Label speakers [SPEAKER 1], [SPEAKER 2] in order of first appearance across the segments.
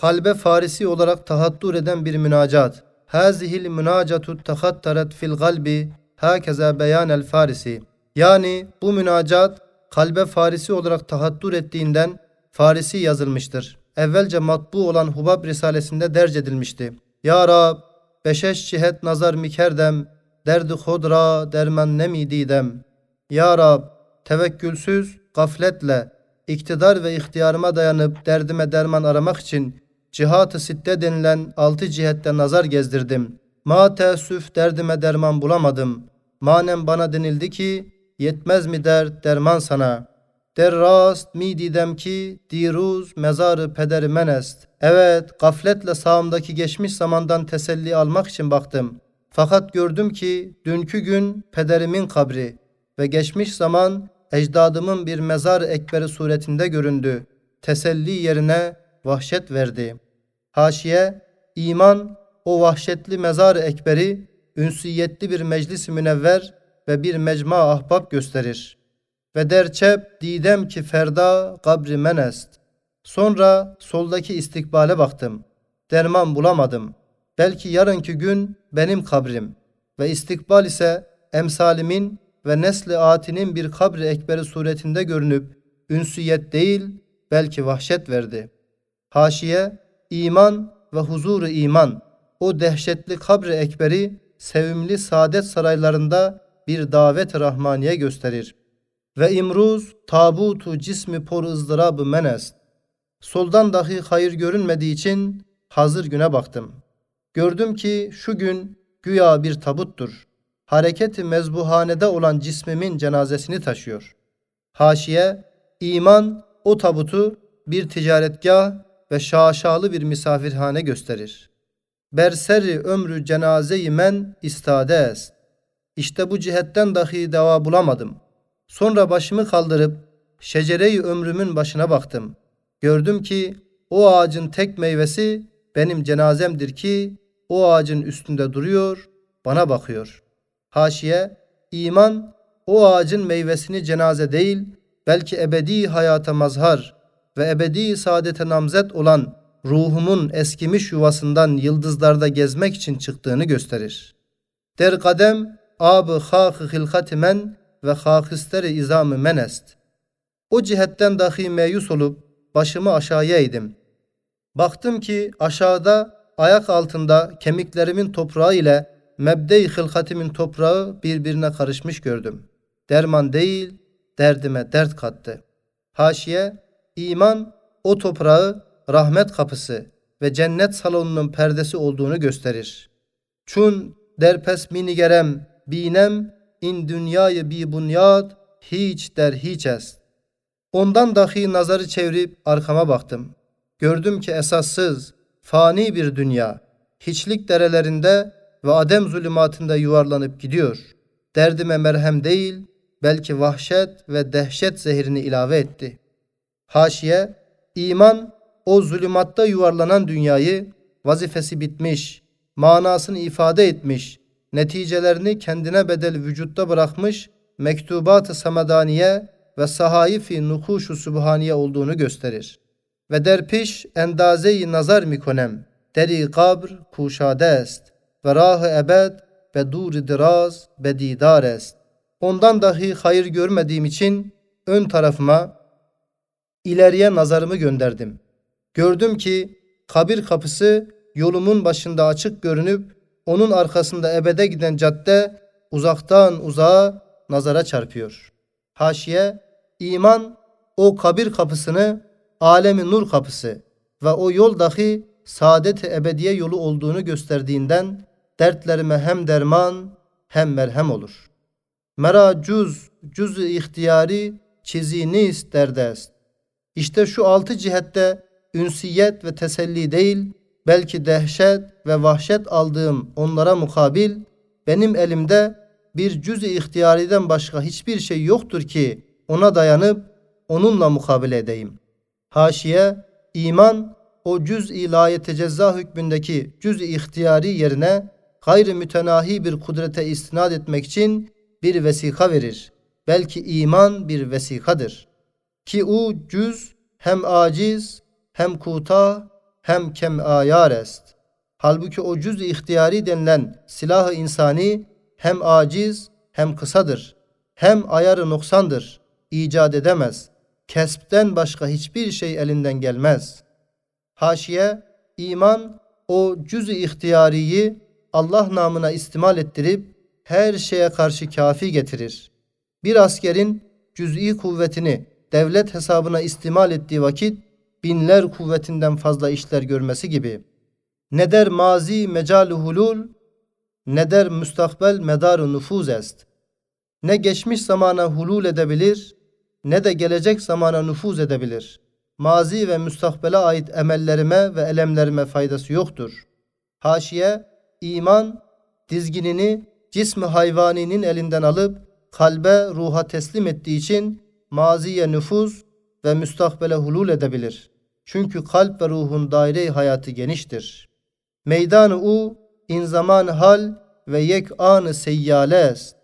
[SPEAKER 1] kalbe Farisi olarak tahattur eden bir münacat. Hazihil münacatu tahattaret fil galbi hakeza beyanel Farisi. Yani bu münacat kalbe Farisi olarak tahattur ettiğinden Farisi yazılmıştır. Evvelce matbu olan Hubab Risalesinde derc edilmişti. Ya Rab, beşeş cihet nazar mikerdem, derdi hodra derman nemi didem. Ya Rab, tevekkülsüz, gafletle, iktidar ve ihtiyarıma dayanıp derdime derman aramak için cihat-ı sitte denilen altı cihette nazar gezdirdim. Ma teessüf derdime derman bulamadım. Manem bana denildi ki yetmez mi dert derman sana. Der rast mi didem ki diruz mezarı pederi menest. Evet gafletle sağımdaki geçmiş zamandan teselli almak için baktım. Fakat gördüm ki dünkü gün pederimin kabri ve geçmiş zaman ecdadımın bir mezar ekberi suretinde göründü. Teselli yerine vahşet verdi. Haşiye, iman o vahşetli mezar ekberi ünsiyetli bir meclis münevver ve bir mecma ahbab gösterir. Ve derçep didem ki ferda kabri menest. Sonra soldaki istikbale baktım. Derman bulamadım. Belki yarınki gün benim kabrim ve istikbal ise emsalimin ve nesli atinin bir kabri ekberi suretinde görünüp ünsiyet değil belki vahşet verdi. Haşiye, iman ve huzuru iman, o dehşetli kabri ekberi sevimli saadet saraylarında bir davet rahmaniye gösterir. Ve imruz tabutu cismi por ızdırabı menest. Soldan dahi hayır görünmediği için hazır güne baktım. Gördüm ki şu gün güya bir tabuttur. Hareketi mezbuhanede olan cismimin cenazesini taşıyor. Haşiye, iman o tabutu bir ticaretgah ve şaşalı bir misafirhane gösterir. Berseri ömrü cenazeyi men istade est. İşte bu cihetten dahi deva bulamadım. Sonra başımı kaldırıp şecereyi ömrümün başına baktım. Gördüm ki o ağacın tek meyvesi benim cenazemdir ki o ağacın üstünde duruyor, bana bakıyor. Haşiye, iman o ağacın meyvesini cenaze değil, belki ebedi hayata mazhar ve ebedi saadete namzet olan ruhumun eskimiş yuvasından yıldızlarda gezmek için çıktığını gösterir. Der kadem abı hâkı hilkatimen ve hâkisteri izamı menest. O cihetten dahi meyus olup başımı aşağıya eğdim. Baktım ki aşağıda ayak altında kemiklerimin toprağı ile mebde-i hılkatimin toprağı birbirine karışmış gördüm. Derman değil, derdime dert kattı. Haşiye, iman o toprağı rahmet kapısı ve cennet salonunun perdesi olduğunu gösterir. Çun derpes minigerem binem in dünyayı bi bunyad hiç der hiç est. Ondan dahi nazarı çevirip arkama baktım. Gördüm ki esassız, fani bir dünya, hiçlik derelerinde ve adem zulümatında yuvarlanıp gidiyor. Derdime merhem değil, belki vahşet ve dehşet zehirini ilave etti. Haşiye, iman o zulümatta yuvarlanan dünyayı vazifesi bitmiş, manasını ifade etmiş, neticelerini kendine bedel vücutta bırakmış mektubat-ı samedaniye ve sahaifi nuhuşu subhaniye olduğunu gösterir. Ve derpiş endaze-i nazar mikonem, deri kabr kuşade est ve rah ebed ve dur diraz bedidar est. Ondan dahi hayır görmediğim için ön tarafıma ileriye nazarımı gönderdim. Gördüm ki kabir kapısı yolumun başında açık görünüp onun arkasında ebede giden cadde uzaktan uzağa nazara çarpıyor. Haşiye, iman o kabir kapısını alemi nur kapısı ve o yol dahi saadet ebediye yolu olduğunu gösterdiğinden dertlerime hem derman hem merhem olur. Mera cüz, cüz ihtiyari çizini isterdest. İşte şu altı cihette ünsiyet ve teselli değil, belki dehşet ve vahşet aldığım onlara mukabil, benim elimde bir cüz-i ihtiyariden başka hiçbir şey yoktur ki ona dayanıp onunla mukabele edeyim. Haşiye, iman o cüz-i layete ceza hükmündeki cüz-i ihtiyari yerine gayri mütenahi bir kudrete istinad etmek için bir vesika verir. Belki iman bir vesikadır. Ki o cüz hem aciz, hem kuta, hem kem ayar est. Halbuki o cüz ihtiyari denilen silahı insani hem aciz hem kısadır. Hem ayarı noksandır. icat edemez. Kespten başka hiçbir şey elinden gelmez. Haşiye, iman o cüz-i ihtiyariyi Allah namına istimal ettirip her şeye karşı kafi getirir. Bir askerin cüz'i kuvvetini devlet hesabına istimal ettiği vakit binler kuvvetinden fazla işler görmesi gibi. Ne der mazi mecal hulul, ne der müstakbel medar nüfuz est. Ne geçmiş zamana hulul edebilir, ne de gelecek zamana nüfuz edebilir. Mazi ve müstakbele ait emellerime ve elemlerime faydası yoktur. Haşiye, iman, dizginini cismi hayvaninin elinden alıp kalbe, ruha teslim ettiği için maziye nüfuz ve müstakbele hulul edebilir. Çünkü kalp ve ruhun daire hayatı geniştir. Meydanı u in zaman hal ve yek anı seyyale est.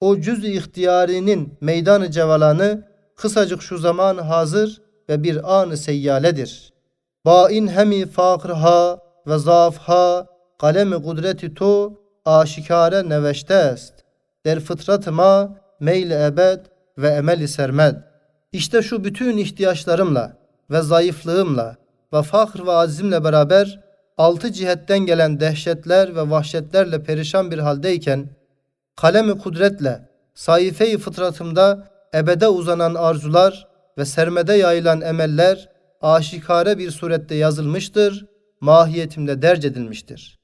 [SPEAKER 1] O cüz ihtiyarinin meydanı cevalanı kısacık şu zaman hazır ve bir anı seyyaledir. Bain hemi fakrha ve zafha kalemi kudreti to aşikare neveşte est. Der fıtrat ma meyl ebed ve emeli sermed. İşte şu bütün ihtiyaçlarımla ve zayıflığımla ve fakr ve azimle beraber altı cihetten gelen dehşetler ve vahşetlerle perişan bir haldeyken kalemi kudretle sayfeyi fıtratımda ebede uzanan arzular ve sermede yayılan emeller aşikare bir surette yazılmıştır, mahiyetimde derc edilmiştir.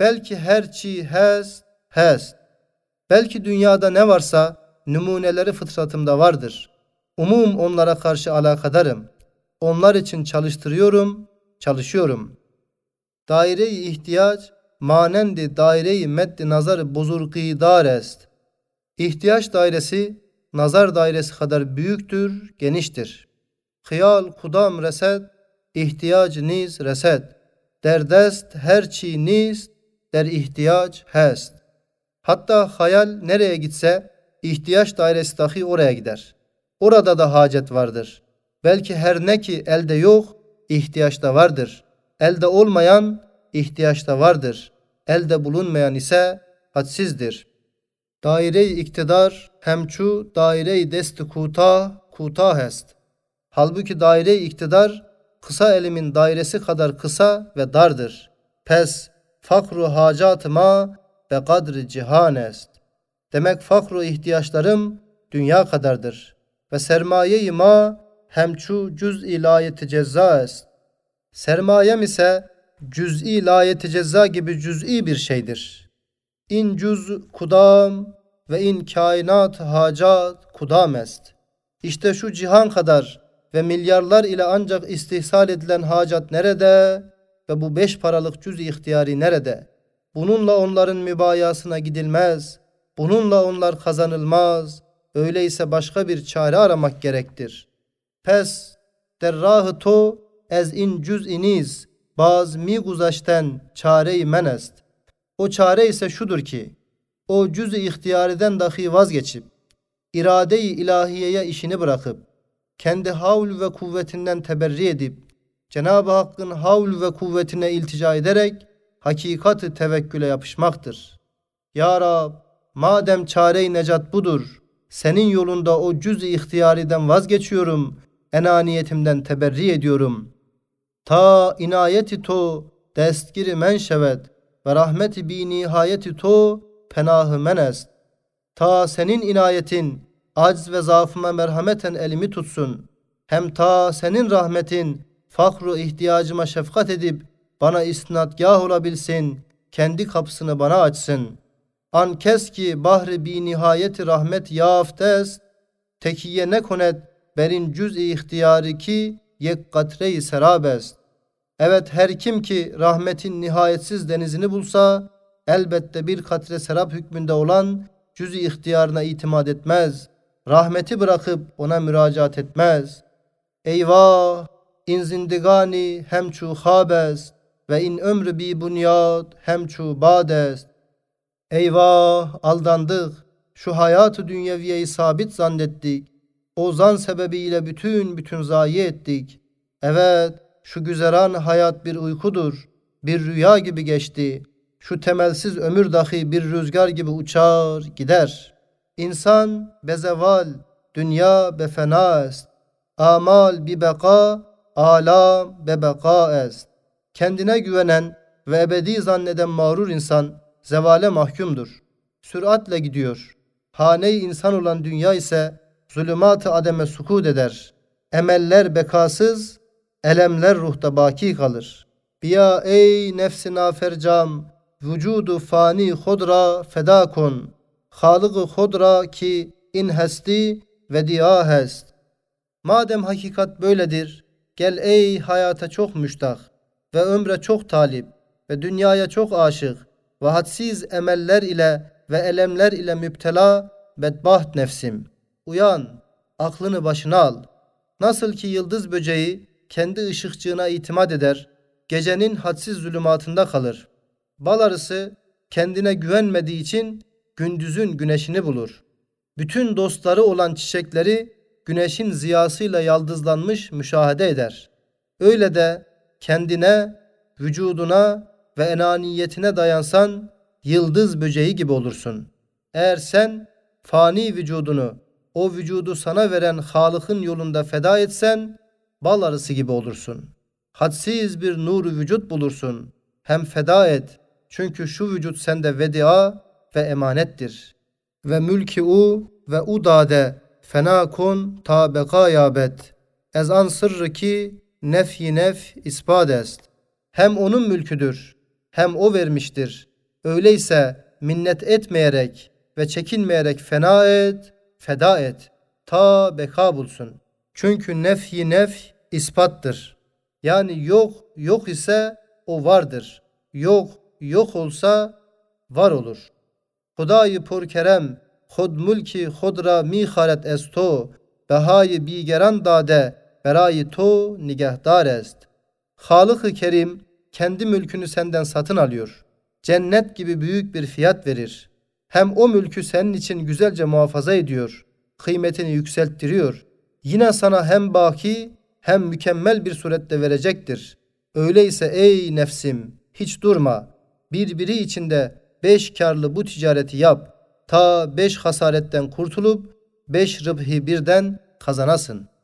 [SPEAKER 1] Belki her çi hez, hez. Belki dünyada ne varsa numuneleri fıtratımda vardır. Umum onlara karşı alakadarım. Onlar için çalıştırıyorum, çalışıyorum. Daire-i ihtiyaç manendi daire-i meddi nazarı bozurgi dar est. İhtiyaç dairesi nazar dairesi kadar büyüktür, geniştir. Hıyal kudam reset, ihtiyaç niz reset. Derdest her çi niz, der ihtiyaç hest. Hatta hayal nereye gitse ihtiyaç dairesi dahi oraya gider. Orada da hacet vardır. Belki her ne ki elde yok, ihtiyaçta vardır. Elde olmayan ihtiyaçta vardır. Elde bulunmayan ise hadsizdir. Daire-i iktidar hemçu daire-i desti kuta kuta hest. Halbuki daire-i iktidar kısa elimin dairesi kadar kısa ve dardır. Pes fakru hacatıma ve kadri cihan est. Demek fakru ihtiyaçlarım dünya kadardır. Ve sermaye-i ma hemçu cüz ilayeti cezza est. Sermayem ise cüz'i layeti cezza gibi cüz'i bir şeydir. İn cüz kudam ve in kainat hacat kudam est. İşte şu cihan kadar ve milyarlar ile ancak istihsal edilen hacat nerede ve bu beş paralık cüz ihtiyari nerede? Bununla onların mübayasına gidilmez. Bununla onlar kazanılmaz. Öyleyse başka bir çare aramak gerektir. Pes derrahı to ez in cüz iniz baz mi guzaşten çare-i menest. O çare ise şudur ki o cüz-i ihtiyariden dahi vazgeçip irade-i ilahiyeye işini bırakıp kendi havl ve kuvvetinden teberri edip Cenab-ı Hakk'ın havl ve kuvvetine iltica ederek hakikati tevekküle yapışmaktır. Ya Rab, madem çare-i necat budur, senin yolunda o cüz-i ihtiyariden vazgeçiyorum, enaniyetimden teberri ediyorum. Ta inayeti to destgiri men şevet ve rahmeti bi nihayeti to penahı men est. Ta senin inayetin acz ve zaafıma merhameten elimi tutsun. Hem ta senin rahmetin fakru ihtiyacıma şefkat edip bana istinadgah olabilsin, kendi kapısını bana açsın. Kes ki bahri bi nihayeti rahmet yaftes, tekiye ne konet berin cüz-i ihtiyarı ki yek katre-i serabest. Evet her kim ki rahmetin nihayetsiz denizini bulsa, elbette bir katre serap hükmünde olan cüz-i ihtiyarına itimat etmez. Rahmeti bırakıp ona müracaat etmez. Eyvah! in zindigani hemçu habes ve in ömrü bi bunyad hemçu badest. Eyvah aldandık. Şu hayatı dünyeviyeyi sabit zannettik. O zan sebebiyle bütün bütün zayi ettik. Evet şu güzeran hayat bir uykudur, bir rüya gibi geçti. Şu temelsiz ömür dahi bir rüzgar gibi uçar gider. İnsan bezeval, dünya befena est. Amal bi beka, alam be beka est. Kendine güvenen ve ebedi zanneden mağrur insan zevale mahkumdur. Süratle gidiyor. Hane-i insan olan dünya ise zulümat-ı ademe sukut eder. Emeller bekasız, elemler ruhta baki kalır. Biya ey nefsi nafercam, vücudu fani hodra feda kon. Halık-ı hodra ki in hesti ve dia hest. Madem hakikat böyledir, gel ey hayata çok müştak ve ömre çok talip ve dünyaya çok aşık ve hadsiz emeller ile ve elemler ile müptela bedbaht nefsim. Uyan, aklını başına al. Nasıl ki yıldız böceği kendi ışıkçığına itimat eder, gecenin hadsiz zulümatında kalır. Bal arısı kendine güvenmediği için gündüzün güneşini bulur. Bütün dostları olan çiçekleri güneşin ziyasıyla yaldızlanmış müşahede eder. Öyle de kendine, vücuduna ve enaniyetine dayansan yıldız böceği gibi olursun. Eğer sen fani vücudunu, o vücudu sana veren Halık'ın yolunda feda etsen, bal arısı gibi olursun. Hadsiz bir nuru vücut bulursun. Hem feda et. Çünkü şu vücut sende vedia ve emanettir. Ve mülki u ve u dade fena kun ta bekayabet. Ez an sırrı ki nefyi nef ispat est. Hem onun mülküdür, hem o vermiştir. Öyleyse minnet etmeyerek ve çekinmeyerek fena et, feda et. Ta beka bulsun. Çünkü nefhi nef ispattır. Yani yok yok ise o vardır. Yok yok olsa var olur. Hudayi pur kerem, hud mulki hudra mi haret esto, behayi bigeran dade, berayı to nigah darest. Halık-ı Kerim kendi mülkünü senden satın alıyor. Cennet gibi büyük bir fiyat verir. Hem o mülkü senin için güzelce muhafaza ediyor. Kıymetini yükselttiriyor. Yine sana hem baki hem mükemmel bir surette verecektir. Öyleyse ey nefsim hiç durma. Birbiri içinde beş karlı bu ticareti yap. Ta beş hasaretten kurtulup beş rıbhi birden kazanasın.''